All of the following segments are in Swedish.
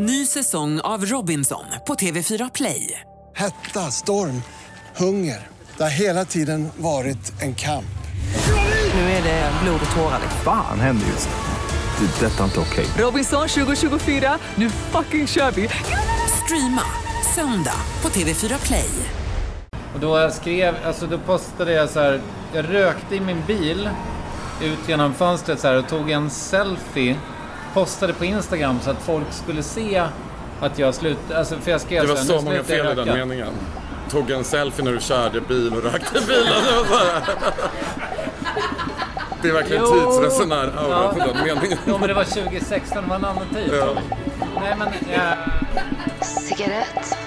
Ny säsong av Robinson på TV4 Play. Hetta, storm, hunger. Det har hela tiden varit en kamp. Nu är det blod och tårar. Fan händer just nu. Det. är Detta är inte okej. Robinson 2024, nu fucking kör vi! Streama söndag på TV4 Play. Och då skrev, alltså då postade jag så här, jag rökte i min bil ut genom fönstret så här och tog en selfie, postade på Instagram så att folk skulle se att jag slutade, alltså för jag skrev Det var här, så nu många fel i den meningen. Tog en selfie när du körde bil och rökte bilen. Det så är verkligen tidsresenär-aura Ja. på den meningen. Jo men det var 2016, det var en annan tid. Ja. Nej men, eh, Cigarett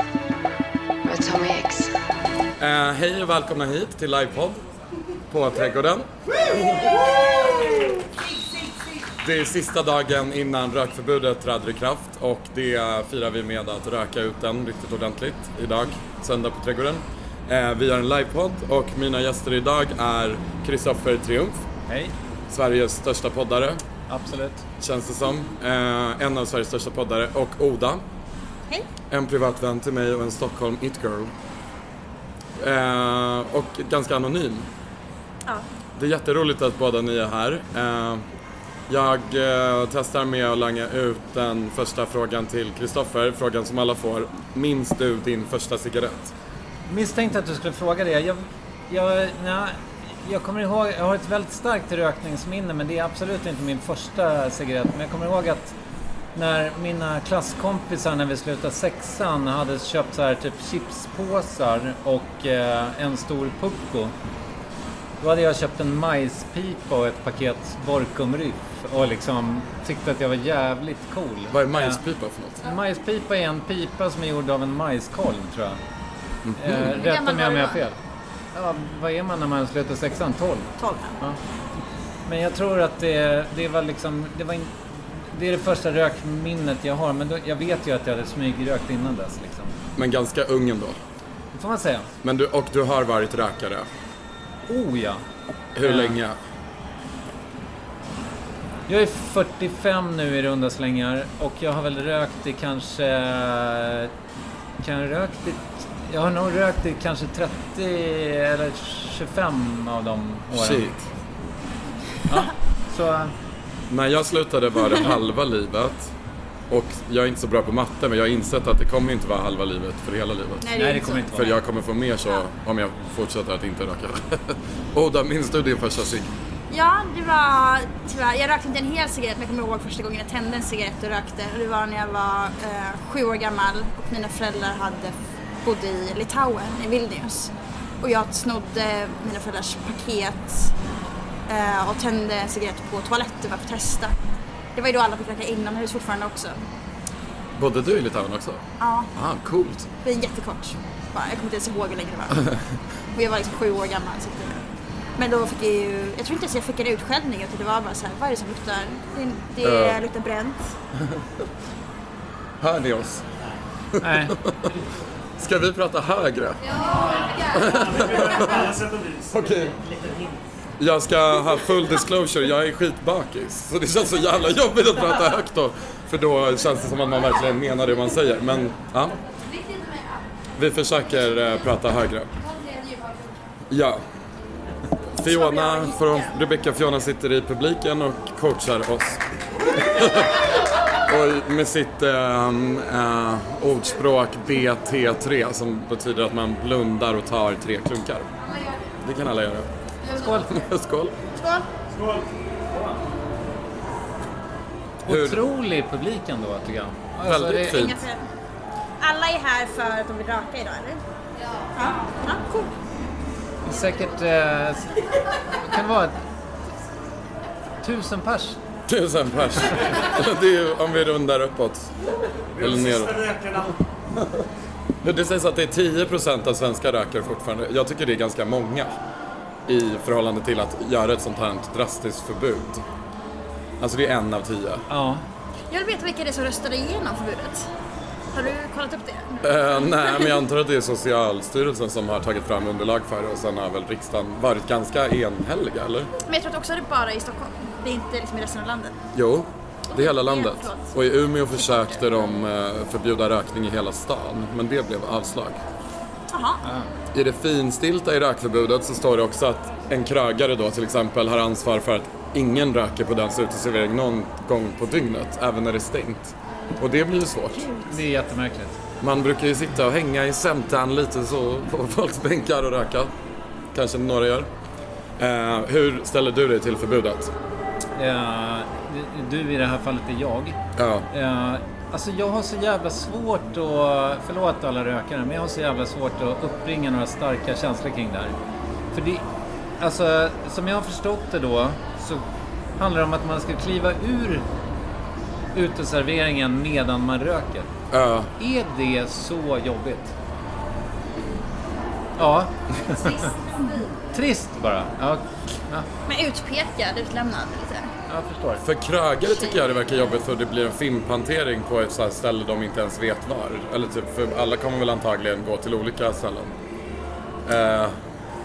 med Tommy X. Eh, hej och välkomna hit till livepodd på Trädgården. Det är sista dagen innan rökförbudet träder i kraft och det firar vi med att röka ut den riktigt ordentligt idag, söndag på Trädgården. Eh, vi har en livepodd och mina gäster idag är Kristoffer Triumf, hej, Sveriges största poddare, absolut. känns det som. Eh, en av Sveriges största poddare och Oda. Hej. En privat vän till mig och en Stockholm it-girl. Eh, och ganska anonym. Ja. Det är jätteroligt att båda ni är här. Jag eh, testar med att langa ut den första frågan till Kristoffer, frågan som alla får. Minns du din första cigarett? Misstänkte att du skulle fråga det. Jag, jag, na, jag kommer ihåg, jag har ett väldigt starkt rökningsminne men det är absolut inte min första cigarett. Men jag kommer ihåg att när mina klasskompisar när vi slutade sexan hade köpt så här typ chipspåsar och eh, en stor pucko. Då hade jag köpt en majspipa och ett paket Borkum-Riff och liksom tyckte att jag var jävligt cool. Vad är majspipa för något? Majspipa är en pipa som är gjord av en majskolv tror jag. Mhm. Eh, rätta mig om jag har fel. Ja, vad är man när man slutar sexan? 12? 12. Ja. Men jag tror att det, det var liksom, det var in, det är det första rökminnet jag har. Men då, jag vet ju att jag hade smygrökt innan dess liksom. Men ganska ung ändå. Det får man säga. Men du, och du har varit rökare. Oh ja. Hur Ja. länge? Jag är 45 nu i runda slängar och jag har väl rökt i kanske... Kan jag rökt i... Jag har nog rökt i kanske 30 eller 25 av de åren. Shit. Ja, så... När jag slutade var det halva livet. Och jag är inte så bra på matte men jag har insett att det kommer inte vara halva livet för hela livet. Nej, det inte kommer inte För vara. jag kommer få mer så om jag fortsätter att inte röka. Oda, minns du din första cigg? Ja, det var tyvärr, jag rökte inte en hel cigarett men jag kommer ihåg första gången jag tände en cigarett och rökte. Och det var när jag var eh, sju år gammal och mina föräldrar hade bodde i Litauen, i Vilnius. Och jag snodde mina föräldrars paket eh, och tände en cigarett på toaletten för att testa. Det var ju då alla fick röka inomhus fortfarande också. Bodde du i Litauen också? Ja, Ah, coolt. det är jättekort. Bara, jag kommer inte ens ihåg hur länge det var. Och jag var liksom sju år gammal. Så det, men då fick jag ju, jag tror inte ens jag fick en utskällning utan det var bara så här, vad är det som luktar? Det, det Ja. luktar bränt. Hör ni oss? Nej. Ska vi prata högre? Okej. Jag ska ha full disclosure, jag är skitbakis. Så det känns så jävla jobbigt att prata högt då. För då känns det som att man verkligen menar det man säger. Men, ja. Vi försöker eh, prata högre. Ja. Fiona, från Rebecca Fiona sitter i publiken och coachar oss. och med sitt ehm, eh, ordspråk BT3 som betyder att man blundar och tar tre klunkar. Det kan alla göra. Skål! Skål! Skål! Hur- Otrolig publik ändå tycker jag. Alltså, Väldigt det- fint. Alla är här för att de vill röka idag eller? Ja. Ja, cool. Säkert... Eh, kan det vara tusen pers? Tusen pers. Det är ju om vi rundar uppåt. Eller neråt. Det sägs att det är 10% av svenska rökare fortfarande. Jag tycker det är ganska många. I förhållande till att göra ett sånt här drastiskt förbud. Alltså det är en av tio. Ja. Jag vill veta vilka det är som röstade igenom förbudet. Har du kollat upp det? Eh, nej, men jag antar att det är Socialstyrelsen som har tagit fram underlag för det och sen har väl riksdagen varit ganska enhälliga, eller? Men jag tror att också det är bara i Stockholm. Det är inte liksom i resten av landet. Jo. Det är hela landet. Och i Umeå försökte de eh, förbjuda rökning i hela stan, men det blev avslag. Jaha. I det finstilta i rökförbudet så står det också att en krögare då till exempel har ansvar för att ingen röker på dens uteservering någon gång på dygnet, även när det är stängt. Och det blir ju svårt. Det är jättemärkligt. Man brukar ju sitta och hänga i sämtan lite så på folks bänkar och röka. Kanske några gör. Eh, hur ställer du dig till förbudet? Eh, du i det här fallet är jag. Ja, Eh, alltså jag har så jävla svårt att, förlåt alla rökare, men jag har så jävla svårt att uppbringa några starka känslor kring det här. För det, alltså som jag har förstått det då, så handlar det om att man ska kliva ur uteserveringen medan man röker. ja. Är det så jobbigt? Ja. Trist bara. Ja, ja, Men utpekad, utlämnad lite. jag förstår. För krögare tycker jag det verkar jobbigt för det blir en fimpantering på ett så här ställe de inte ens vet var. Eller typ, för alla kommer väl antagligen gå till olika ställen. Eh,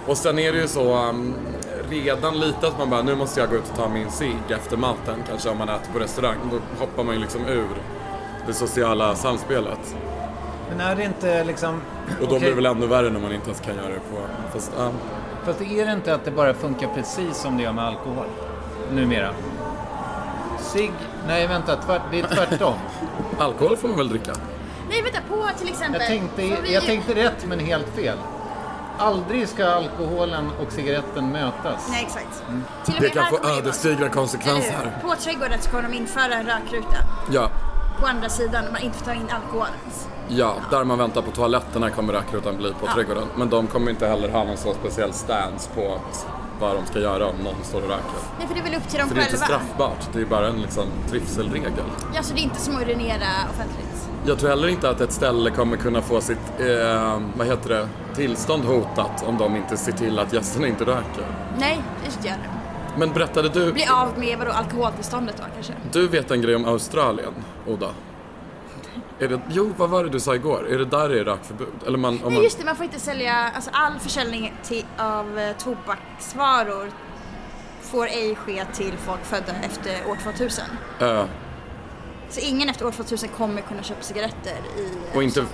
och sen är det ju så um, redan lite att man bara, nu måste jag gå ut och ta min cigg efter maten, kanske om man äter på restaurang. Då hoppar man ju liksom ur det sociala samspelet. Men är det inte liksom... Och då blir det väl ännu värre när man inte ens kan göra det på... Fast, ja. Fast är det inte att det bara funkar precis som det gör med alkohol? Numera. Sig... Nej, vänta. Tvärt... Det är tvärtom. Alkohol får man väl dricka? Nej, vänta på till exempel. Jag tänkte, vi- jag tänkte rätt, men helt fel. Aldrig ska alkoholen och cigaretten mötas. Nej, exakt. Till och Det kan få ödesdigra konsekvenser. På trädgården så kommer de införa en rökruta Ja. på andra sidan man inte får ta in alkohol. Ja, där man väntar på toaletterna kommer rökrutan bli på trädgården. Men de kommer inte heller ha någon så speciell stance på att- vad de ska göra om någon står och röker. Nej, för det är väl upp till dem För det är inte själva. straffbart, det är bara en liksom trivselregel. Ja, så det är inte som att urinera offentligt. Jag tror heller inte att ett ställe kommer kunna få sitt, eh, vad heter det, tillstånd hotat om de inte ser till att gästerna inte röker. Nej, det jag det. Men berättade du, Bli av med vadå, alkoholtillståndet då kanske? du vet en grej om Australien, Oda? Är det, jo, vad var det du sa igår? Är det där det är rökförbud? Eller man, om Nej man, just det, man får inte sälja, alltså all försäljning till, av eh, tobaksvaror får ej ske till folk födda efter år 2000. eh, Så ingen efter år 2000 kommer kunna köpa cigaretter i... Och inte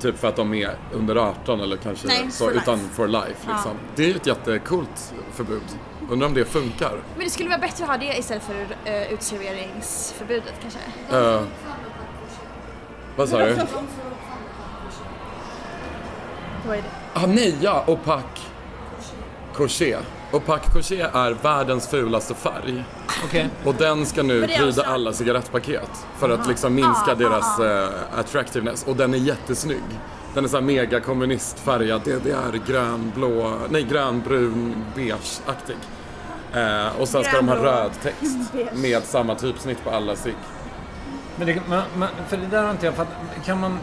typ för att de är under 18 eller kanske Nej, så, for life. utan for life liksom. Ja. Det är ju ett jättekult förbud. Undrar om det funkar? Men det skulle vara bättre att ha det istället för uh, utserveringsförbudet kanske. Eh, vad sa du? Vad är det? Ah, nej, ja! Opaque Crochet. Opaque Crochet är världens fulaste färg. Okej. Och den ska nu pryda alltså- alla cigarettpaket. För att liksom minska Ah, deras eh, attractiveness. Och den är jättesnygg. Den är så här mega kommunistfärgad. DDR, grön, blå, nej grön, brun, beige-aktig. Eh, och sen ska de ha röd text med samma typsnitt på alla cigg. Men det, man, man, för det där har inte jag fattat. Kan man...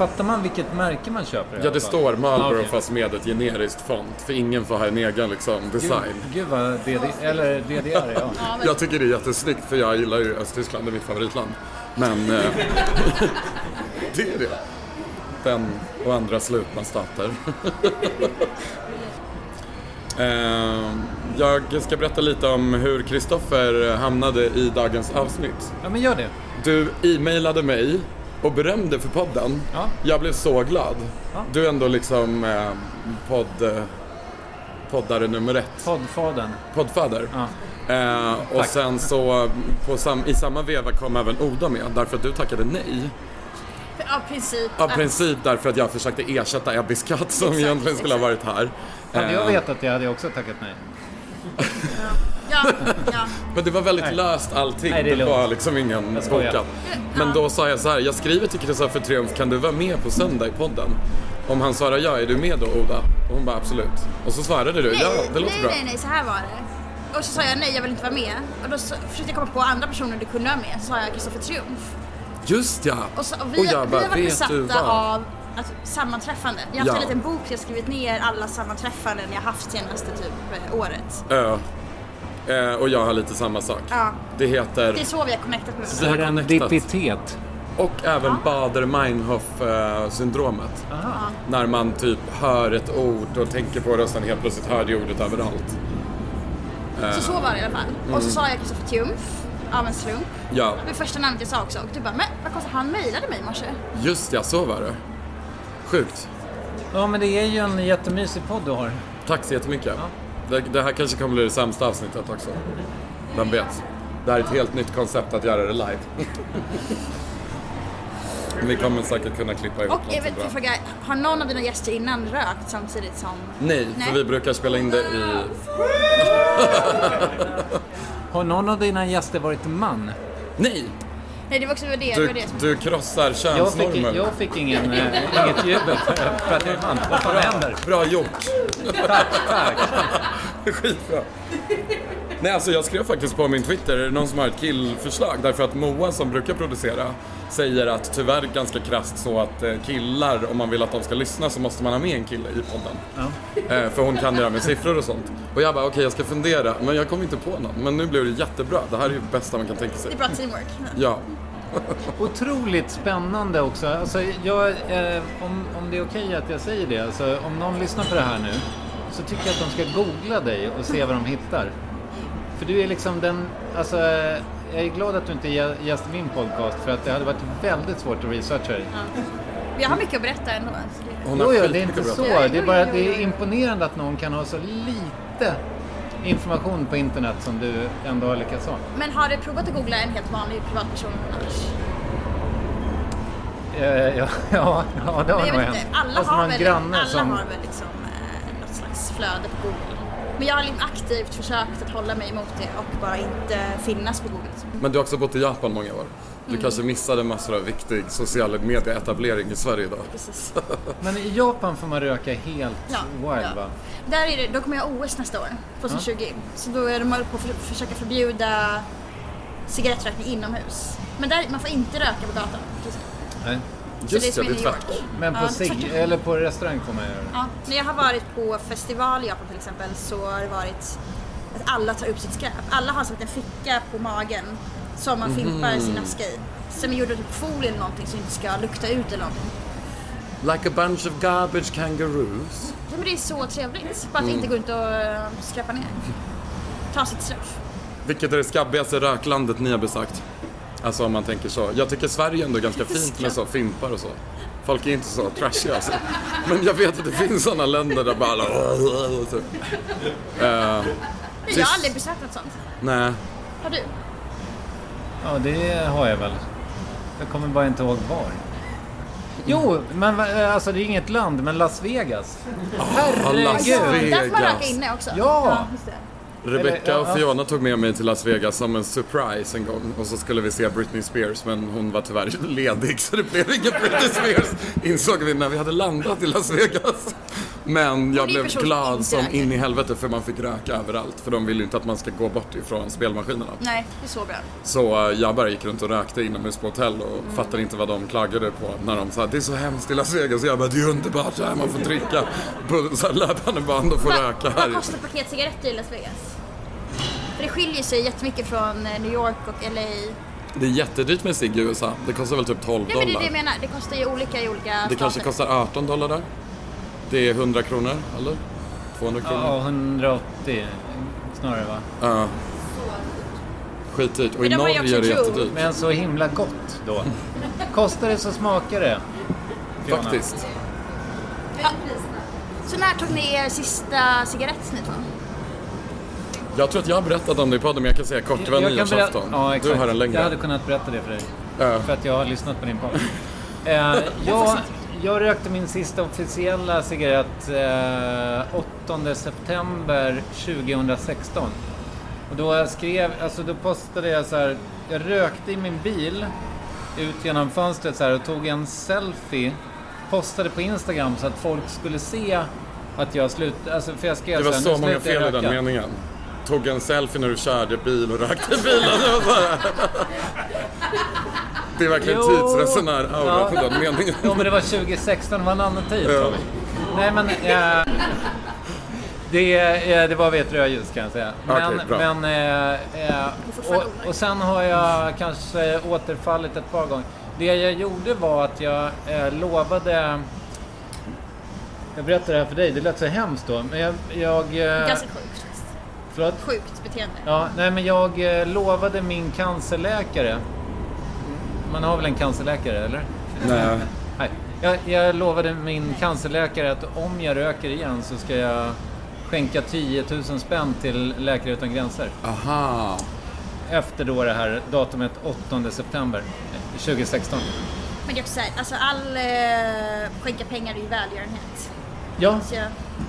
Fattar man vilket märke man köper? Ja, det står Marlboro okej. fast med ett generiskt font. För ingen får ha en egen liksom, design. Gud, gud vad DD, eller DDR, ja. Jag tycker det är jättesnyggt för jag gillar ju Östtyskland, det är mitt favoritland. Men eh, det är det. Den och andra slutna stater. eh, jag ska berätta lite om hur Kristoffer hamnade i dagens avsnitt. Ja, men gör det. Du e-mailade mig och berömde för podden. Ja. Jag blev så glad. Ja. Du är ändå liksom eh, podd, eh, poddare nummer ett. Poddfadern. Poddfader. Ja. Eh, och Tack. sen så på sam, i samma veva kom även Oda med därför att du tackade nej. Av princip. Av princip därför att jag försökte ersätta Ebbis katt som Exakt, egentligen skulle ha varit exakt. här. Hade jag Eh, vetat det hade jag också tackat nej. Ja, ja. Men det var väldigt Nej. löst allting. Nej, det det var liksom ingen bokad. Men då sa jag så här, jag skriver till Kristoffer Triumf, kan du vara med på söndag i podden? Om han svarar ja, är du med då Oda? Och hon bara absolut. Och så svarade du, Nej, ja det låter nej, bra. nej, nej, så här var det. Och så sa jag nej, jag vill inte vara med. Och då så, försökte jag komma på andra personer du kunde vara med. Så sa jag Kristoffer Triumf. Just ja! Och, så, och vi, Och jag vi bara, har varit besatta av alltså, sammanträffanden. Jag har haft Ja. en liten bok där jag skrivit ner alla sammanträffanden jag haft senaste typ eh, året. Ja. Eh, och jag har lite samma sak. Ja. Det heter, Det är så vi har connectat med Vi har connectat. Serendippitet. och även Bader-Meinhof-syndromet. När man typ hör ett ord och tänker på det och sen helt plötsligt hör det ordet överallt. Så så var det i alla fall. Och Mm. så sa jag Kristoffer Triumf. av en slump. Ja, Det första namnet jag sa också och du bara, men vad konstigt, han mejlade mig i morse. just ja, så var det. Sjukt. Ja, men det är ju en jättemysig podd du har. Tack så jättemycket. Det, det här kanske kommer bli det sämsta avsnittet också. Vem vet? Det här är ett helt nytt koncept att göra det live. Vi kommer säkert kunna klippa ihop Och jag vet, någonting bra. jag frågar, har någon av dina gäster innan rökt samtidigt som... Nej, Nej. för vi brukar spela in det i... Har någon av dina gäster varit man? Nej! Nej, det var också det, det, var Du, det som... du krossar Jag fick, könsnormer. jag fick ingen, äh, inget jubel för, för att jag är man. Vad fan händer? Bra gjort! Tack, tack. Skitbra. Nej, alltså jag skrev faktiskt på min Twitter, det någon som har ett killförslag? Därför att Moa som brukar producera säger att tyvärr ganska krasst så att eh, killar, om man vill att de ska lyssna så måste man ha med en kille i podden. Eh, för hon kan det här med siffror och sånt. Och jag bara, okej jag ska fundera, men jag kom inte på någon. Men nu blev det jättebra, det här är ju det bästa man kan tänka Det sig. är bra teamwork. Ja, Otroligt spännande också. Alltså, jag, eh, om, om det är okej att jag säger det, alltså, om någon lyssnar på det här nu så tycker jag att de ska googla dig och se vad de hittar. För du är liksom den, alltså, jag är glad att du inte är gä- gäst i min podcast för att det hade varit väldigt svårt att researcha dig. Jag har mycket att berätta ändå. hon Jo, har ja, det är inte bra. så. Ja, Det är jo, bara jo, det är jo. imponerande att någon kan ha så lite information på internet som du ändå har lyckats ha. Men har du provat att googla en helt vanlig privatperson annars? Eh, Ja, ja, ja, det har nog hänt. alla man har väl, alla som... har väl liksom eh, något slags flöde på Google. Men jag har liksom aktivt försökt att hålla mig emot det och bara inte finnas på Google. Men du har också bott i Japan många år. Du Mm. kanske missade massor av viktig social medieetablering i Sverige idag. Precis. Men i Japan får man röka helt Ja, wild ja. va? Där är det, då kommer jag OS nästa år, 2020. Så då är de på att för, försöka förbjuda cigarettrökning inomhus. Men där, man får inte röka på gatan. Nej. Det Just som i det är tvärtom. Men på, Ja, tvärtom. eller på restaurang får man göra det. Ja, när jag har varit på festival i Japan till exempel så har det varit att alla tar upp sitt skräp. Alla har som en ficka på magen som man fimpar sin aska i. Som är gjord av typ folie eller någonting det inte ska lukta ut eller någonting. Like a bunch of garbage kangaroos. Ja, men det är så trevligt. Bara att inte gå runt och äh, skräpa ner. Ta sitt straff. Vilket är det skabbigaste röklandet ni har besökt? Alltså om man tänker så. Jag tycker Sverige ändå är ganska fint med så fimpar och så. Folk är inte så trashiga alltså. Men jag vet att det finns sådana länder där bara alla... Typ. Eh, Jag har aldrig besökt något sånt. nej, Har du? Ja, det har jag väl. Jag kommer bara inte ihåg var. Jo, men eh, alltså det är inget land, men Las Vegas. Las Herregud! Vegas. Där får man röka inne också. Ja. just det. Rebecca och Fiona tog med mig till Las Vegas som en surprise en gång och så skulle vi se Britney Spears men hon var tyvärr ledig så det blev ingen Britney Spears insåg vi när vi hade landat i Las Vegas. Men jag blev glad som in i helvete för man fick röka överallt för de ville ju inte att man ska gå bort ifrån spelmaskinerna. Nej, det är så bra. Så eh, jag bara gick runt och rökte inomhus på hotell och Mm. fattade inte vad de klagade på när de sa det är så hemskt i Las Vegas. Och jag bara det är underbart här, man får dricka på så löpande band och få röka Vad här. kostar ett paket cigaretter i Las Vegas? För det skiljer sig jättemycket från eh, New York och LA. Det är jättedyrt med cigg i USA. Det kostar väl typ 12 Ja men det är dollar. det jag menar, det kostar ju olika i olika Det kanske stater. kostar 18 dollar där. Det är 100 kronor, eller? 200 kronor? Ja, 180 snarare va? Ja. Skitdyrt. Och i Men ju Norge är det jättedyrt. Men så himla gott då. Kostar det så smakar det. Fiona. Faktiskt. Så när tog ni er sista cigarett ni? Jag tror att jag har berättat om det i podden, men jag kan säga kort. Det var nyårsafton. Ja, du exakt. har en längre. Jag hade kunnat berätta det för dig. Ja. För att jag har lyssnat på din podd. eh, jag, jag rökte min sista officiella cigarett eh, 8 september 2016. Och då skrev, alltså då postade jag så här, jag rökte i min bil ut genom fönstret så här och tog en selfie, postade på Instagram så att folk skulle se att jag slutade, alltså för jag skrev Det var här, så "Nu många fel i den röka." meningen. Tog en selfie när du körde bil och rökte i bilen. Det, är verkligen Jo. tidsresenär-aura på den meningen. Ja, men det var 2016, det var en annan tid. Ja. Nej, men... Eh, det, eh, det var vid ett rödljus kan jag säga. Men, bra. men eh, eh, och, och sen har jag kanske återfallit ett par gånger. Det jag gjorde var att jag eh, lovade... Jag berättar det här för dig, det lät så hemskt då. Men jag... jag eh, Ganska sjukt. Förlåt? Sjukt beteende. Ja, nej men jag eh, lovade min cancerläkare. Man har väl en cancerläkare, eller? Nej. Nej. Jag, jag lovade min cancerläkare att om jag röker igen så ska jag skänka 10 000 spänn till Läkare Utan Gränser. Aha. Efter då det här datumet 8 september eh, 2016. Men det är också såhär, alltså all eh, skänka pengar är ju välgörenhet. Ja, Så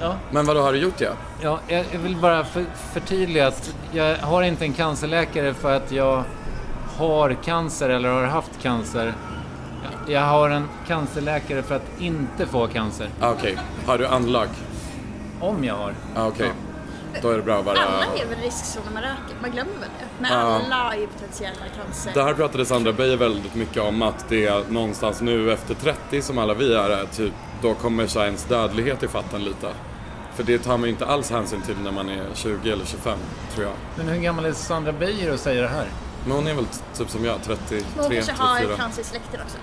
ja. Men vad har du gjort ja? Ja, jag vill bara för, förtydliga att jag har inte en cancerläkare för att jag har cancer eller har haft cancer. Jag har en cancerläkare för att inte få cancer. Ah, Okej. Har du anlag? Om jag har. Ah, Okej. Då är det bra att vara... alla är väl i riskzon när man röker? Man glömmer väl det? Men Ja. alla är ju potentiella cancer. Det här pratade Sandra Beijer väldigt mycket om att det är någonstans nu efter 30 som alla vi är, typ, då kommer ens dödlighet i fatten lite. För det tar man ju inte alls hänsyn till när man är 20 eller 25, tror jag. Men hur gammal är Sandra Beijer och säger det här? Men hon är väl typ som jag, 33, Men hon kanske har 34. cancer i släkten också.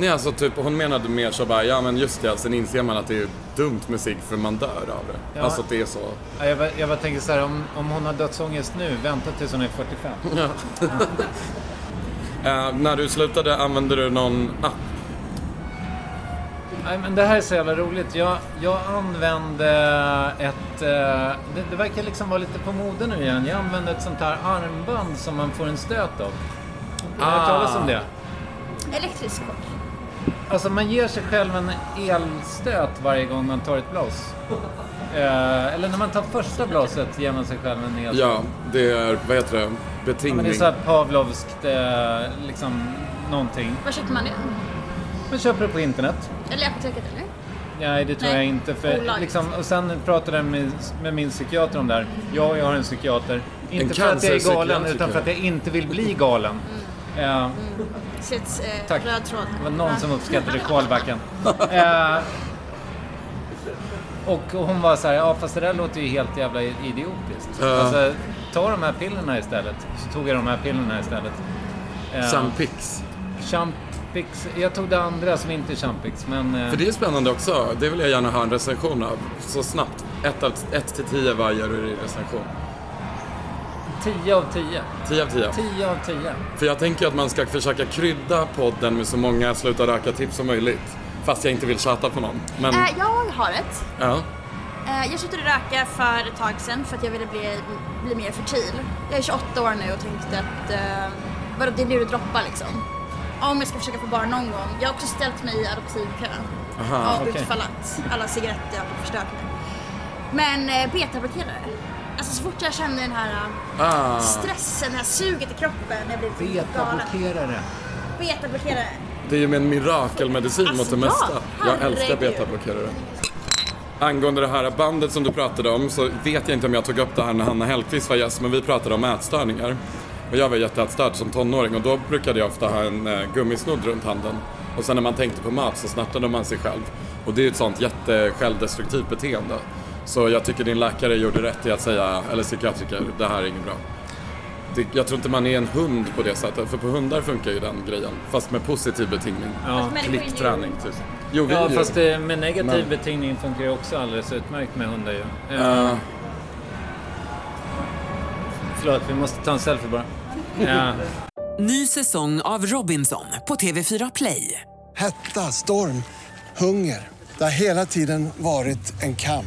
Nej, alltså typ, hon menade mer så bara, ja men just det, sen inser man att det är dumt med sig för man dör av det. Ja. Alltså att det är så. Ja, Jag bara, jag bara tänker så här, om, om hon har dödsångest nu, vänta tills hon är 45. Eh, när du slutade, använde du någon app? Nej, men det här är så jävla roligt. Jag, jag använde ett... eh, det, det verkar liksom vara lite på mode nu igen. Jag använde ett sånt här armband som man får en stöt av. Har du hört talas om det? Elektrisk chock. Alltså man ger sig själv en elstöt varje gång man tar ett blås. Eh, eller när man tar första blåset ger man sig själv en elstöt. Ja, det är, vad heter det, Ja, betingning. men det är så här Pavlovskt, eh, liksom någonting. Var köpte man det? Man köper det på internet. Eller apoteket eller? Nej, det tror Nej. jag inte. För, liksom, och sen pratade jag med, med min psykiater om det här. Ja, jag har en psykiater. Inte En för att jag är galen, utan för att jag inte vill bli galen. Eh, Sätts eh, Tack. röd tråd. det var någon som uppskattade callbacken. Eh, och hon var så här, ja fast det där låter ju helt jävla idiotiskt. Ja. Alltså, ta de här pillerna istället. Så tog jag de här pillerna istället. Eh, Sampix. Champix. Jag tog det andra som inte är Champix, men... eh, För det är spännande också. Det vill jag gärna ha en recension av. Så snabbt. 1 till 10, vad gör du i recension? 10 av 10. 10 av 10. 10 av 10. För jag tänker att man ska försöka krydda podden med så många sluta röka-tips som möjligt. Fast jag inte vill tjata på någon. Men, Eh, jag har ett. ja. Eh, jag slutade röka för ett tag sedan för att jag ville bli, bli mer fertil. Jag är 28 år nu och tänkte att eh, vadå, det är nu det droppar liksom. Om jag ska försöka få barn någon gång. Jag har också ställt mig i adoptivkö. Aha, av okej. utfall att alla cigaretter har förstört mig. Men eh, betablockerare. Alltså så fort jag känner den här eh, Ah. stressen, det här suget i kroppen när jag blir. Betablockerare. Betablockerare. Det är ju en mirakelmedicin Alltså, mot det ja. mesta. Jag älskar betablockerare. Angående det här bandet som du pratade om så vet jag inte om jag tog upp det här när Hanna Hellquist var gäst, men vi pratade om ätstörningar. Och jag var jätteätstörd som tonåring och då brukade jag ofta ha en eh, gummisnodd runt handen. Och sen när man tänkte på mat så snattade man sig själv. Och det är ju ett sånt jättesjälvdestruktivt beteende. Så jag tycker din läkare gjorde rätt i att säga, eller psykiatriker, det här är inget bra. Det, jag tror inte man är en hund på det sättet, för på hundar funkar ju den grejen. Fast med positiv betingning. Ja. Klickträning, typ. Jo, vi Ja, ju. fast det, med negativ Men- betingning funkar ju också alldeles utmärkt med hundar ju. Eh, Eh, Förlåt, vi måste ta en selfie bara. Ja. Ny säsong av Robinson på TV4 Play. Hetta, storm, hunger. Det har hela tiden varit en kamp.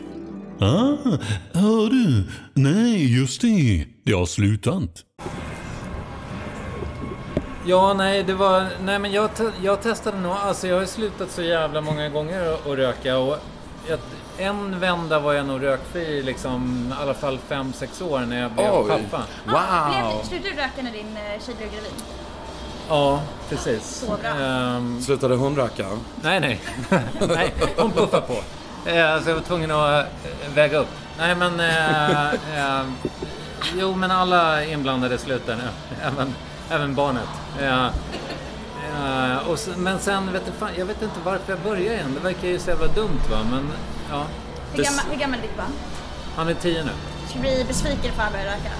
Ah, hör du? Nej, just det. Det har slutat. Ja, nej, det var... Nej, men jag, te, jag testade nog... Alltså, jag har slutat så jävla många gånger att röka och jag, en vända var jag nog rökfri liksom i alla fall 5-6 år när jag blev Oj. pappa. Wow! Slutade du röka när din eh, tjej blev gravid? Ja, precis. Så bra. Ehm, Slutade hon röka? nej, nej. nej, hon puffade på. Eh, så jag var tvungen att eh, väga upp. Nej, men... eh, eh, Jo, men alla inblandade slutar nu. Även, även barnet. Ja. Ja, och sen, men sen, vet du, fan, jag vet inte varför jag börjar igen. Det verkar ju så jävla dumt va, men ja. Hur gammal, hur gammal är ditt barn? Han är tio nu. Ska bli besviken att han börjar röka?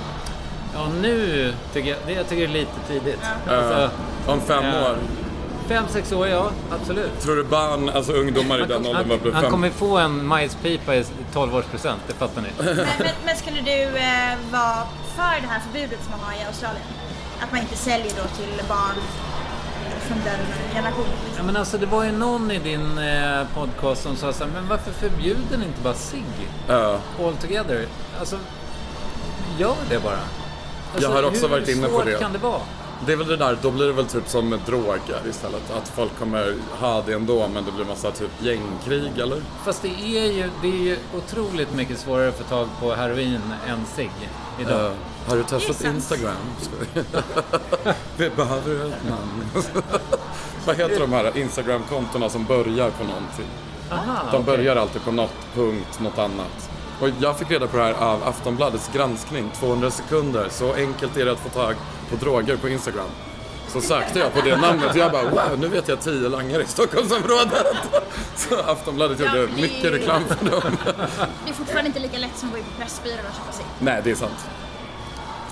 Ja, nu tycker jag, jag tycker det är lite tidigt. Eh, Alltså, om fem ja. år. Fem, sex år, ja. Absolut. Tror du barn, alltså ungdomar i den åldern blir Han kommer få en majspipa i 12-årspresent, det fattar ni. Men, men, men skulle du eh, vara för det här förbudet som man har i Australien? Att man inte säljer då till barn från den generationen? Ja, Liksom. men alltså det var ju någon i din eh, podcast som sa så här, men varför förbjuder ni inte bara cigg Ja. all together? Alltså, gör det bara. Alltså, Jag har också hur varit inne på svårt det. kan det vara? Det är väl det där, då blir det väl typ som med droger istället. Att folk kommer ha det ändå, men det blir massa typ gängkrig, eller? Fast det är ju, det är ju otroligt mycket svårare att få tag på heroin än cigg idag. Eh, har du testat Det. Instagram? Vi behöver en man. Vad heter de här Instagram-kontona som börjar på någonting? Aha, De börjar alltid på något punkt, något annat. Och jag fick reda på det här av Aftonbladets granskning, 200 sekunder. Så enkelt är det att få tag på droger på Instagram. Så sökte jag på det namnet och jag bara wow, nu vet jag tio langare i Stockholmsområdet. Så Aftonbladet Ja, gjorde det är mycket reklam för dem. Det är fortfarande inte lika lätt som att gå in på Pressbyrån och köpa cigg. Nej, det är sant.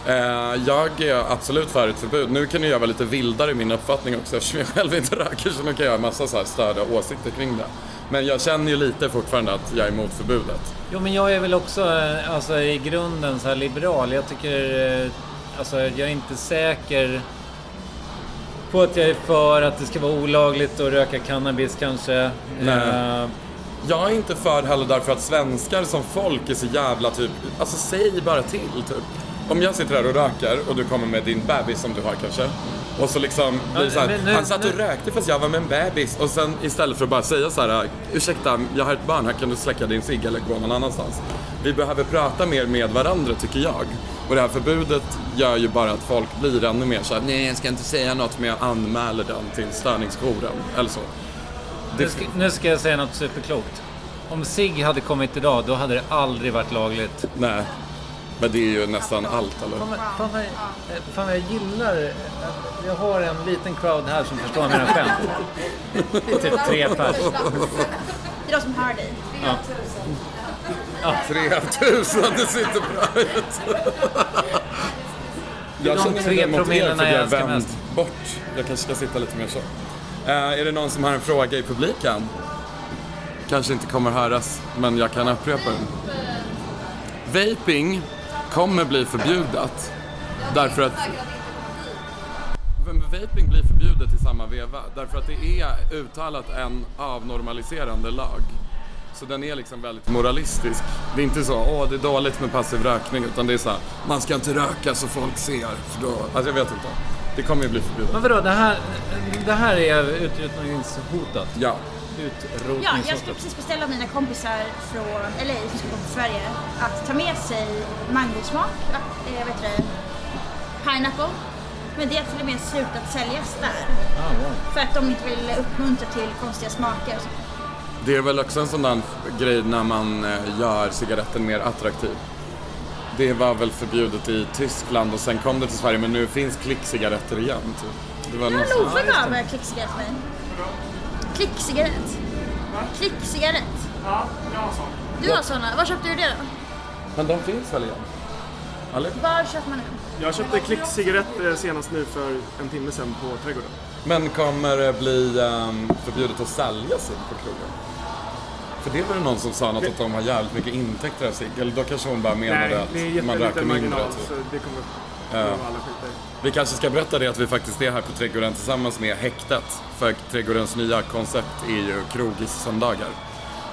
Eh, jag är absolut för ett förbud. Nu kan jag vara lite vildare i min uppfattning också eftersom jag själv inte röker så nu kan jag ha massa så här störda åsikter kring det. Men jag känner ju lite fortfarande att jag är emot förbudet. Jo, men jag är väl också eh, alltså, i grunden så här liberal. Jag tycker, eh, alltså jag är inte säker på att jag är för att det ska vara olagligt att röka cannabis kanske. Nej. Eh, Jag är inte för heller därför att svenskar som folk är så jävla typ, alltså säg bara till typ. Om jag sitter här och röker och du kommer med din bebis som du har kanske. Och så liksom det så här, nu- han satt och nu- rökte fast jag var med en bebis. Och sen istället för att bara säga så här, ursäkta jag har ett barn här, kan du släcka din cigg eller gå någon annanstans? Vi behöver prata mer med varandra tycker jag. Och det här förbudet gör ju bara att folk blir ännu mer så här, nej jag ska inte säga något men jag anmäler den till störningsjouren. Eller så. Det, nu, ska, nu ska jag säga något superklokt. Om cigg hade kommit idag, då hade det aldrig varit lagligt. nej. Men det är ju nästan allt eller? Fan fan fan vad jag gillar... Jag har en liten crowd här som förstår mina skämt. typ tre pers. Det är de som hör dig. Ja. 3000, det ser inte bra ut. Det är de känner mig tre väl mot er promillena för jag jag älskar mest. bort. Jag kanske ska sitta lite mer så. Eh, är det någon som har en fråga i publiken? Kanske inte kommer höras, men jag kan upprepa den. Vaping kommer bli förbjudet därför att vaping blir förbjudet i samma veva därför att det är uttalat en avnormaliserande lag. Så den är liksom väldigt moralistisk. Det är inte så, åh det är dåligt med passiv rökning utan det är så här, man ska inte röka så folk ser. För då, alltså jag vet inte. Det kommer ju bli förbjudet. Men vadå, det här, det här är utrotningshotat? Ja. Ja, jag skulle precis beställa mina kompisar från LA som ska komma till Sverige att ta med sig mangosmak, äh, vet du pineapple. Men det har till och med slutat säljas där. Ah, wow. För att de inte vill uppmuntra till konstiga smaker. och så. Det är väl också en sån där grej när man eh, gör cigaretten mer attraktiv. Det var väl förbjudet i Tyskland och sen kom det till Sverige men nu finns klickcigaretter igen. Typ. Det var Ja, nästan... Love gav klickcigarett till mig. Klickcigarett. Klickcigarett. Ja, jag har sån. Du har såna. Var köpte du det då? Men de finns väl igen? Eller? Var köper man det? Jag köpte klickcigarett eh, senast nu för en timme sedan på Trädgården. Men kommer det bli ehm, förbjudet att sälja cigg på krogen? För det var det någon som sa något att de har jävligt mycket intäkter av cigg. Eller då kanske hon bara menade Nej, det är att man röker mindre. marginal Typ. så det kommer Ja. Vi kanske ska berätta det att vi faktiskt är här på Trädgården tillsammans med Häktet. För Trädgårdens nya koncept är ju krogis-söndagar.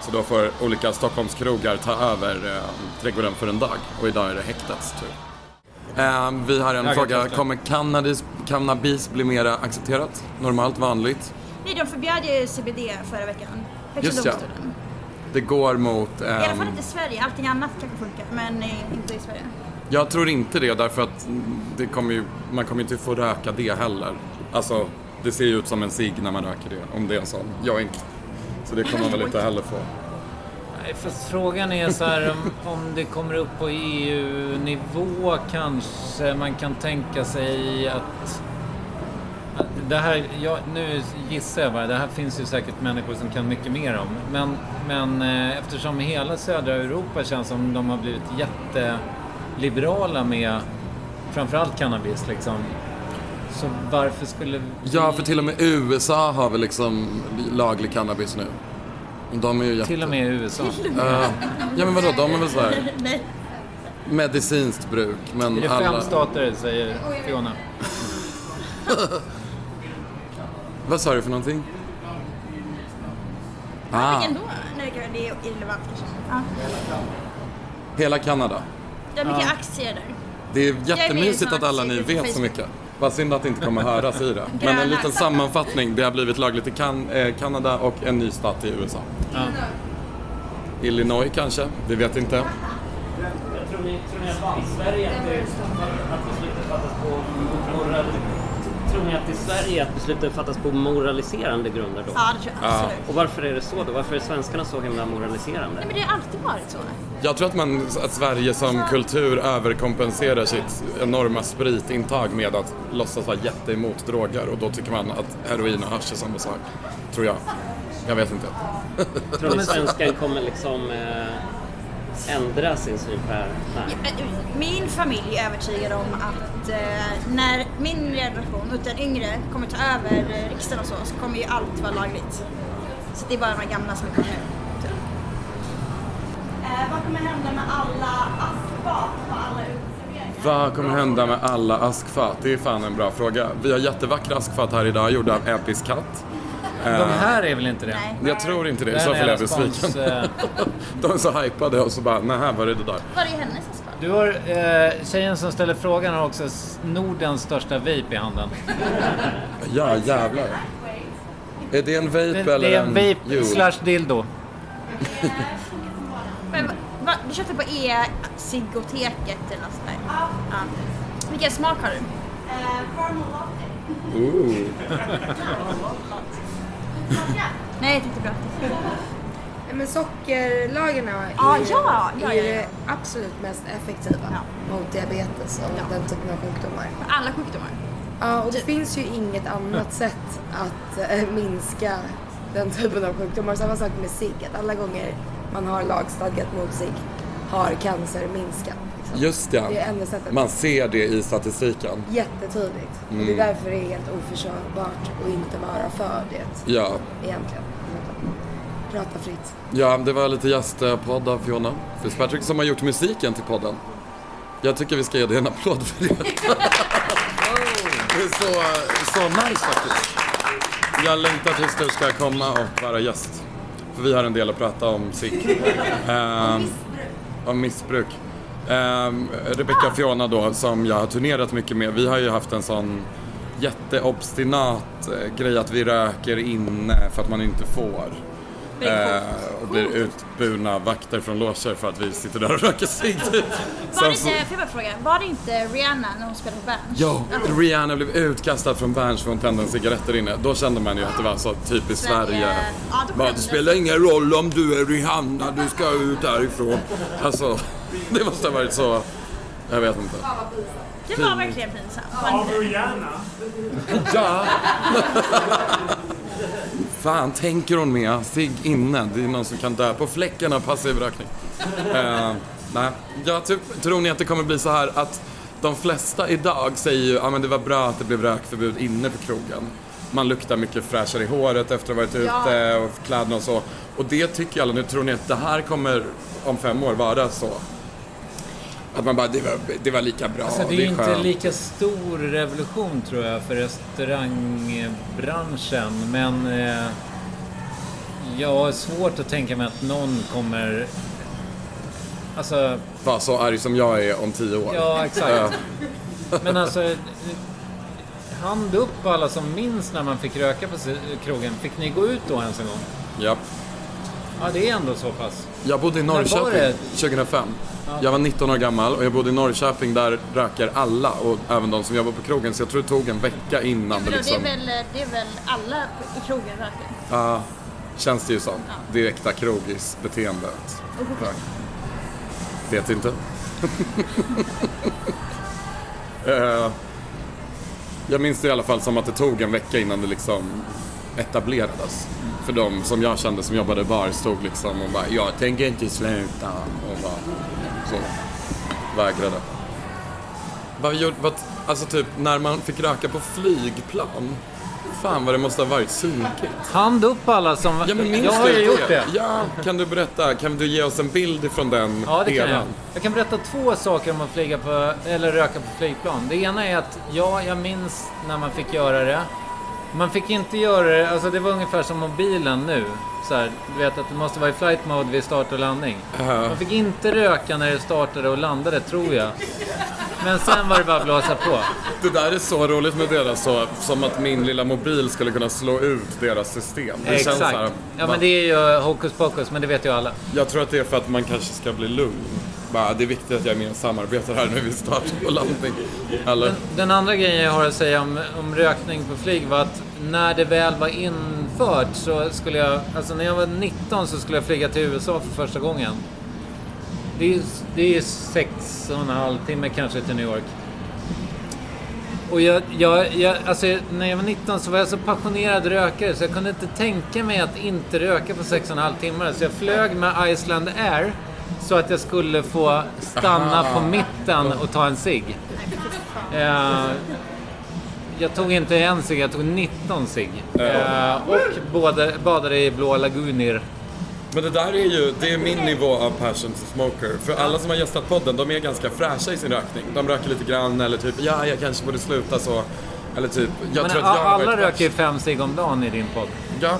Så då får olika Stockholmskrogar ta över eh, Trädgården för en dag. Och idag är det Häktets tur. Eh, vi har en Jag fråga. Kommer cannabis, cannabis bli mer accepterat? Normalt, vanligt? Nej, de förbjöd ju CBD förra veckan. Högsta domstolen. Det går mot... I alla fall ehm, inte i Sverige. Allting annat kanske funkar, men eh, inte i Sverige. Jag tror inte det därför att det kommer ju, man kommer ju inte få röka det heller. Alltså, det ser ju ut som en cigg när man röker det, om det är en sån. Jag inte. Så det kommer man väl inte heller få. Nej, Fast frågan är så här om, om det kommer upp på EU-nivå kanske man kan tänka sig att det här, jag, nu gissar jag bara, det här finns ju säkert människor som kan mycket mer om. Men, men eh, eftersom hela södra Europa känns som de har blivit jätteliberala med framförallt cannabis liksom. Så varför skulle vi... Ja, för till och med USA har väl liksom laglig cannabis nu. De är ju jätte... Till och med i USA. Eh, ja men vadå, de är väl såhär medicinskt bruk. Men Är det alla... fem stater, säger Fiona. Vad sa du för någonting? Ah, Vilken då? Nej, det är irrelevant kanske. Ja. hela Kanada. Det är mycket Ja. aktier där. Det är Jag jättemysigt att alla ni vet så mycket. Vad synd att det inte kommer höras i det. Men en liten sammanfattning. Det har blivit lagligt i kan- eh, Kanada och en ny stat i USA. Illinois kanske? Vi vet inte. Tror ni, tror ni att Sverige att, det, att beslutet fattas på moral, Att i Sverige att beslutet fattas på moraliserande grunder då? Ja, det tror jag. Absolut. Och varför är det så då? Varför är svenskarna så himla moraliserande? Nej, men det har alltid varit så. Jag tror att, man, att Sverige som kultur överkompenserar sitt enorma spritintag med att låtsas vara jätteemot droger och då tycker man att heroin och hasch är samma sak. Tror jag. Jag vet inte. Tror ni svenskan kommer liksom eh, ändra sin syn på det här? Nej. Min familj är övertygad om att eh, när min generation, utan yngre, kommer ta över eh, riksdagen och så, så kommer ju allt vara lagligt. Så det är bara de gamla som är kvar nu. Eh, vad kommer hända med alla askfat på alla uteserveringar? Vad kommer hända med alla askfat? Det är fan en bra fråga. Vi har jättevackra askfat här idag gjorda av Episk katt. De här är väl inte det? Jag tror inte det, i så fall är jag besviken. eh. De är så hypade och så bara, nej, var är det där? Var är hennes askfat? Du har, eh, tjejen som ställer frågan har också Nordens största vape i handen. Ja, jävlar. Är det en vape Det, eller det är en vape slash dildo. Men, va, du köpte på e-cigoteket eller något sånt där? Ja. Vilken smak har du? Ooh. Nej, jag tänkte bra. Men sockerlagarna är, Ah, ja, ja, är det absolut mest effektiva mot diabetes och den typen av sjukdomar. Alla sjukdomar? Ja, och det finns ju inget annat sätt att eh, minska den typen av sjukdomar. Samma sak med cigg, att alla gånger man har lagstadgat mot cigg har cancer minskat. Liksom. Just ja. Det är enda sättet. Man ser det i statistiken. Jättetydligt. Och det Mm. är därför det är helt oförsvarbart att inte vara för det. Ja. Egentligen. Prata fritt. Ja, det var lite gästpodd av Fiona Fitzpatrick som har gjort musiken till podden. Jag tycker vi ska ge dig en applåd för det. det är så, så nice faktiskt. Jag längtar tills du ska komma och vara gäst. För vi har en del att prata om SIG. Um, om missbruk. Um, Rebecca Fiona då, som jag har turnerat mycket med, vi har ju haft en sån jätteobstinat eh, grej att vi röker inne för att man inte får. Eh, och blir utburna vakter från loger för att vi sitter där och röker cigg. typ. Var så- får jag bara fråga, var det inte Rihanna när hon spelade på Berns? Ja, Rihanna blev utkastad från Berns för hon tände en cigaretter inne. Då kände man ju att det var så typiskt Sverige. Sverige. Ja, det spelar ingen roll om du är Rihanna, du ska ut därifrån. Alltså, det måste ha varit så... Jag vet inte. Det var verkligen pinsamt. Av Rihanna? Ja! Fan, tänker hon med? Cigg inne. Det är någon som kan dö på fläcken av passiv rökning. Eh, nej, jag typ, tror ni att det kommer bli så här att de flesta idag säger ju att ah, det var bra att det blev rökförbud inne på krogen. Man luktar mycket fräschare i håret efter att ha varit Ja. ute och kläderna och så. Och det tycker alla nu. Tror ni att det här kommer om fem år vara så? Att man bara, det var, det var lika bra, Alltså, det är det är inte skönt. lika stor revolution tror jag för restaurangbranschen. Men eh, jag har svårt att tänka mig att någon kommer... Alltså, Var så arg som jag är om tio år. ja exakt. Men alltså, hand upp alla som minns när man fick röka på krogen. Fick ni gå ut då ens en gång? Japp. Ja, det är ändå så pass. Jag bodde i Norrköping det? 2005. Ja. Jag var 19 år gammal och jag bodde i Norrköping där röker alla och även de som jobbar på krogen. Så jag tror det tog en vecka innan det liksom... det, är väl, det är väl alla i krogen röker? Ja. Känns det ju som. Direkta krogisbeteendet. Rök. Vet inte. Eh, jag minns det i alla fall som att det tog en vecka innan det liksom etablerades. För de som jag kände som jobbade i bar stod liksom och bara “Jag tänker inte sluta” och bara så vägrade. Vad gjorde, vad, alltså typ när man fick röka på flygplan. Fan vad det måste ha varit sunkigt. Hand upp alla som... Ja, men minns jag har ju gjort det. Ja, kan du berätta? Kan du ge oss en bild ifrån den Ja, det kan jag. Jag kan berätta två saker om att flyga på, eller röka på flygplan. Det ena är att, ja, jag minns när man fick göra det. Man fick inte göra det, alltså det var ungefär som mobilen nu. Så här, du vet att det måste vara i flight mode vid start och landning. Man fick inte röka när det startade och landade, tror jag. Men sen var det bara att blåsa på. Det där är så roligt med deras så, som att min lilla mobil skulle kunna slå ut deras system. Det Exakt. här, ja, va- men det är ju hokus pokus, men det vet ju alla. Jag tror att det är för att man kanske ska bli lugn. Bara, ah, det är viktigt att jag är med och samarbetar här nu vid start och landning. Eller? Den, den andra grejen jag har att säga om, om rökning på flyg var att när det väl var infört så skulle jag, alltså när jag var 19 så skulle jag flyga till USA för första gången. Det är, det är sex och en halv timme kanske till New York. Och jag, jag, jag, alltså när jag var 19 så var jag så passionerad rökare så jag kunde inte tänka mig att inte röka på sex och en halv timme. Så jag flög med Iceland Air så att jag skulle få stanna på mitten och ta en cigg. Eh, jag tog inte en cigg, jag tog 19 cigg. Eh, och både, badade i blå laguner. Men det där är ju, det är min nivå av passion to smoker. För alla som har gästat podden, de är ganska fräscha i sin rökning. De röker lite grann eller typ, ja jag kanske borde sluta så. Eller typ, jag Men tror att jag har alla varit röker ju fem cigg om dagen i din podd. Ja.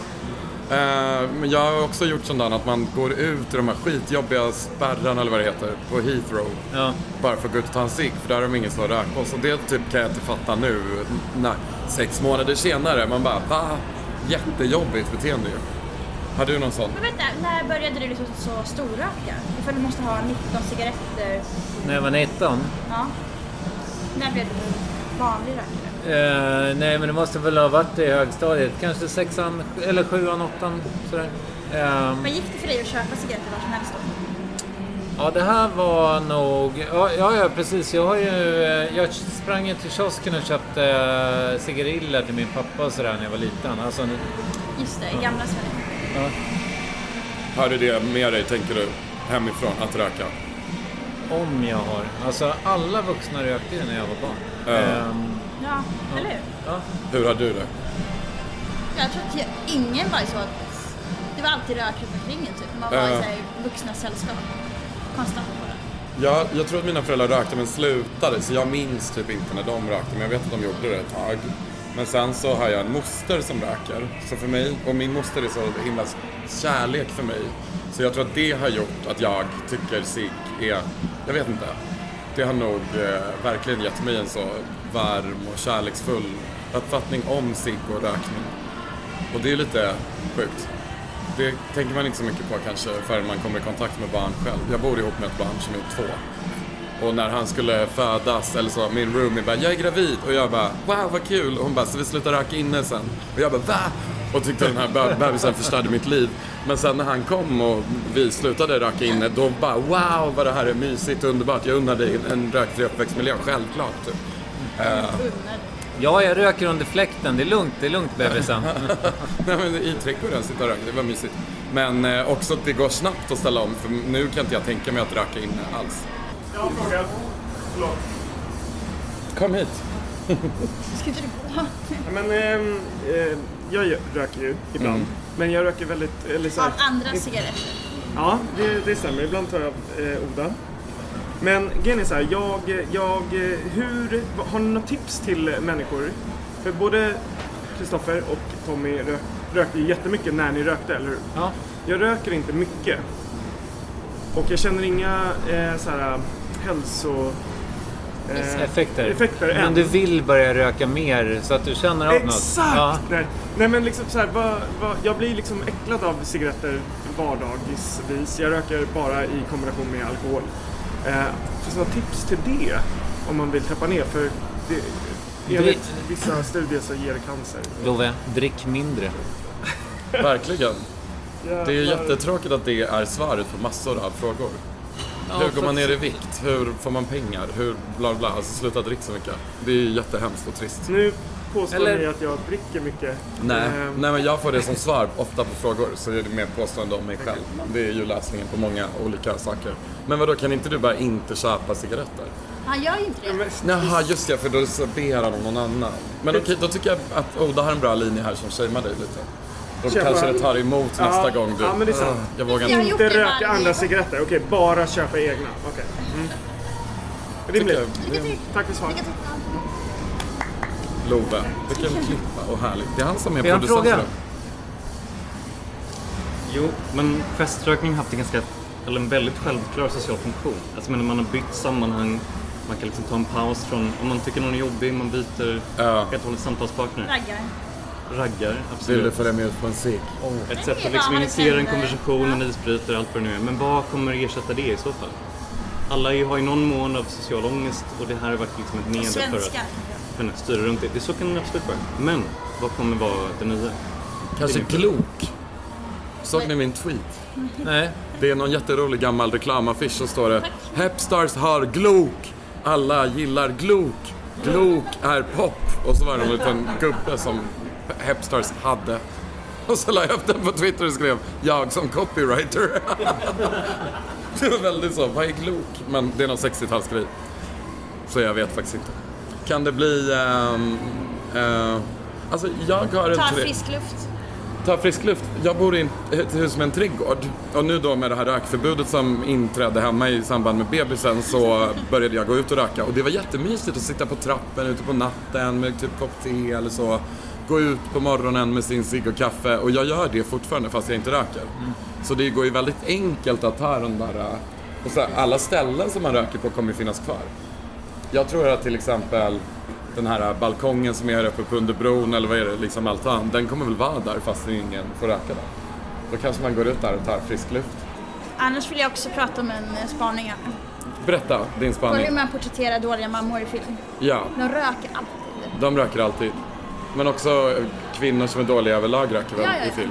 Eh, men jag har också gjort sånt där att man går ut i de här skitjobbiga spärrarna eller vad det heter på Heathrow. Ja. Bara för att gå ut och ta en cigg för där har de ingen som rökt på. Så det typ kan jag inte fatta nu. Nej, sex månader senare. Man bara va? Jättejobbigt beteende ju. Har du någon sån? Men vänta, när började du liksom så storröka? Ifall du måste ha 19 cigaretter. När jag var 19. Ja. När blev du vanlig rökare? Eh, nej, men det måste väl ha varit i högstadiet. Kanske sexan, eller sjuan, åttan. Sådär. Eh, Vad gick det för dig att köpa cigaretter var som helst då? ja, det här var nog... Ja, ja, ja precis. Jag har ju... eh, Jag sprang ju till kiosken och köpte uh, cigariller till min pappa och sådär när jag var liten. Alltså, Just det, i gamla Sverige. ja. Har du det med dig, tänker du, hemifrån, att röka? Om jag har. Alltså, alla vuxna rökte ju när jag var barn. Ja. Ehm, Ja, eller hur? ja. Hur har du det? Jag tror att jag, ingen var så att det var alltid rök runt omkring typ. Man var i Ja. så här vuxna sällskap. Konstant på det. Ja, jag tror att mina föräldrar rökte men slutade så jag minns typ inte när de rökte men jag vet att de gjorde det ett tag. Men sen så har jag en moster som röker. Så för mig, och min moster är så himla kärlek för mig. Så jag tror att det har gjort att jag tycker cigg är, jag vet inte. Det har nog eh, verkligen gett mig en så varm och kärleksfull uppfattning om cigg och rökning. Och det är lite sjukt. Det tänker man inte så mycket på kanske förrän man kommer i kontakt med barn själv. Jag bor ihop med ett barn som är två. Och när han skulle födas eller så, min roomie bara “Jag är gravid” och jag bara “Wow vad kul” och hon bara “Så vi slutar röka inne sen?” och jag bara “Va?” och tyckte den här bebisen förstörde mitt liv. Men sen när han kom och vi slutade röka inne, då bara “Wow vad det här är mysigt och underbart, jag unnar dig en rökfri uppväxtmiljö, självklart”. Typ. Eh, ja, jag röker under fläkten. Det är lugnt, det är lugnt bebisen. Nej men i trädgården, sitta och röka, det var mysigt. Men eh, också att det går snabbt att ställa om, för nu kan inte jag tänka mig att röka inne alls. Jag har en fråga. Förlåt. Kom hit. Ska inte du gå? Men, ehm, eh, jag röker ju ibland. Mm. Men jag röker väldigt... Eller så här, Av andra cigaretter. Ja, det, det stämmer. Ibland tar jag eh, Oda. Men grejen är så här, jag, jag, hur, har ni något tips till människor? För både Kristoffer och Tommy rök, rökte ju jättemycket när ni rökte, eller hur? Ja. Jag röker inte mycket. Och jag känner inga eh, så här hälso... eh, Effekter. effekter Men än. du vill börja röka mer så att du känner av något. Exakt! Ja. Nej. Nej men liksom så här, vad, vad, jag blir liksom äcklad av cigaretter vardagsvis. Jag röker bara i kombination med alkohol. Eh, finns det några tips till det? Om man vill trappa ner? För det, enligt vissa studier så ger det cancer. Love, drick mindre. Verkligen. Det är jättetråkigt att det är svaret på massor av frågor. Ja, hur går man ner i vikt? Hur får man pengar? Hur bla bla. Alltså sluta dricka så mycket. Det är jättehemskt och trist. Nu påstår Eller- ni att jag dricker mycket. Nej, Ehm, nej, men jag får det som svar ofta på frågor så är det mer påstående om mig själv. Det är ju lösningen på många olika saker. Men vadå, kan inte du bara inte köpa cigaretter? Han gör ju inte det. Jaha, just det, för då ber han om någon annan. Men okej, då tycker jag att Oda har en bra linje här som shamear dig lite. Då Köpa- kanske det tar emot Ja, nästa gång du... Ja, men det är sant. "Ugh, jag vågar inte. inte. röka andra cigaretter. Okej, bara köpa egna. Okej. Mm. Rimligt. Jag- Tack för svaret. Love, vilken klippa och härligt. Det är han som är producent. fråga? Jo, men feströkning har haft en ganska, eller en väldigt självklar social funktion. Alltså men man har bytt sammanhang, man kan liksom ta en paus från, om man tycker någon är jobbig, man byter helt och hållet samtalspartner. Raggar. Raggar, absolut. Vill du följa med ut på en cigg? Ett sätt att liksom initiera en konversation, en isbrytare, allt vad det nu är. Men vad kommer ersätta det i så fall? Alla har ju någon mån av social ångest och det här har varit liksom ett medel för att Men, styra runt det. det. Så kan det absolut vara. Men vad kommer vara det nya? Kanske. Glok? Såg ni min tweet? Nej. Det är någon jätterolig gammal reklamaffisch så står det Hepstars har Glok. Alla gillar Glok. Glok är pop. Och så var det en liten gubbe som Hepstars hade. Och så la jag upp den på Twitter och skrev jag som copywriter. det var väldigt så, vad är Glok? Men det är någon 60-talsgrej. Så jag vet faktiskt inte. Kan det bli... ehm, eh, alltså jag har Ta tre- frisk luft. Ta frisk luft. Jag bor i ett hus med en trädgård. Och nu då med det här rökförbudet som inträdde hemma i samband med bebisen så började jag gå ut och röka. Och det var jättemysigt att sitta på trappen ute på natten med typ kopp te eller så. Gå ut på morgonen med sin cigg och kaffe. Och jag gör det fortfarande fast jag inte röker. Så det går ju väldigt enkelt att ta den där... äh, Och så här, alla ställen som man röker på kommer ju finnas kvar. Jag tror att till exempel den här balkongen som är uppe på under bron eller vad är det, liksom altan, den kommer väl vara där fast ingen får röka där. Då kanske man går ut där och tar frisk luft. Annars vill jag också prata om en eh, spaning här. Berätta din På hur spaning. man porträtterar dåliga mammor i film. Ja, De röker alltid. de röker alltid. Men också kvinnor som är dåliga överlag röker väl Ja, ja, i film.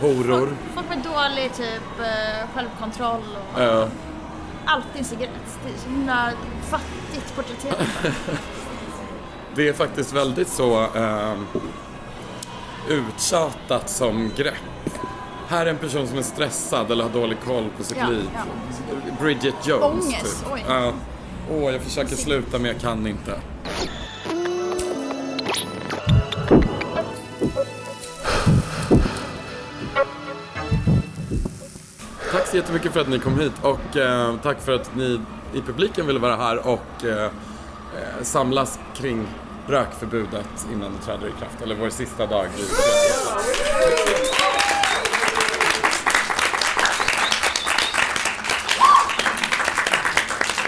Horor. Folk med dålig typ eh, självkontroll och Ja. alltid en cigarett. Det är så himla fattigt porträtterat. Det är faktiskt väldigt så eh, uttjatat som grepp. Här är en person som är stressad eller har dålig koll på sitt Ja, liv. ja. Bridget Jones, Ångest, typ. oj. Åh, jag försöker sluta men jag kan inte. Tack så jättemycket för att ni kom hit och eh, tack för att ni i publiken ville vara här och eh, eh, samlas kring rökförbudet innan det träder i kraft. Eller vår sista dag i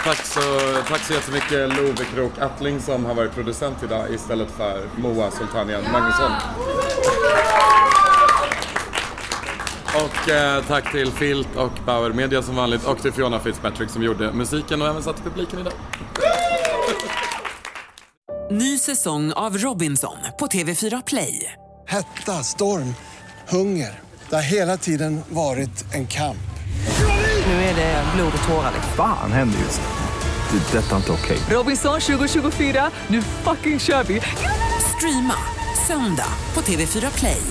Tack så, tack så jättemycket Love Krok Attling som har varit producent idag istället för Moa Sultanian Magnusson. Och eh, tack till Filt och Bauer Media som vanligt och till Fiona Fitzpatrick som gjorde musiken och även satt i publiken idag. Ny säsong av Robinson på TV4 Play. Hetta, storm, hunger. Det har hela tiden varit en kamp. Nu är det blod och tårar. Fan händer just nu. Det. är Detta är inte okej. Robinson 2024, nu fucking kör vi! Streama söndag på TV4 Play.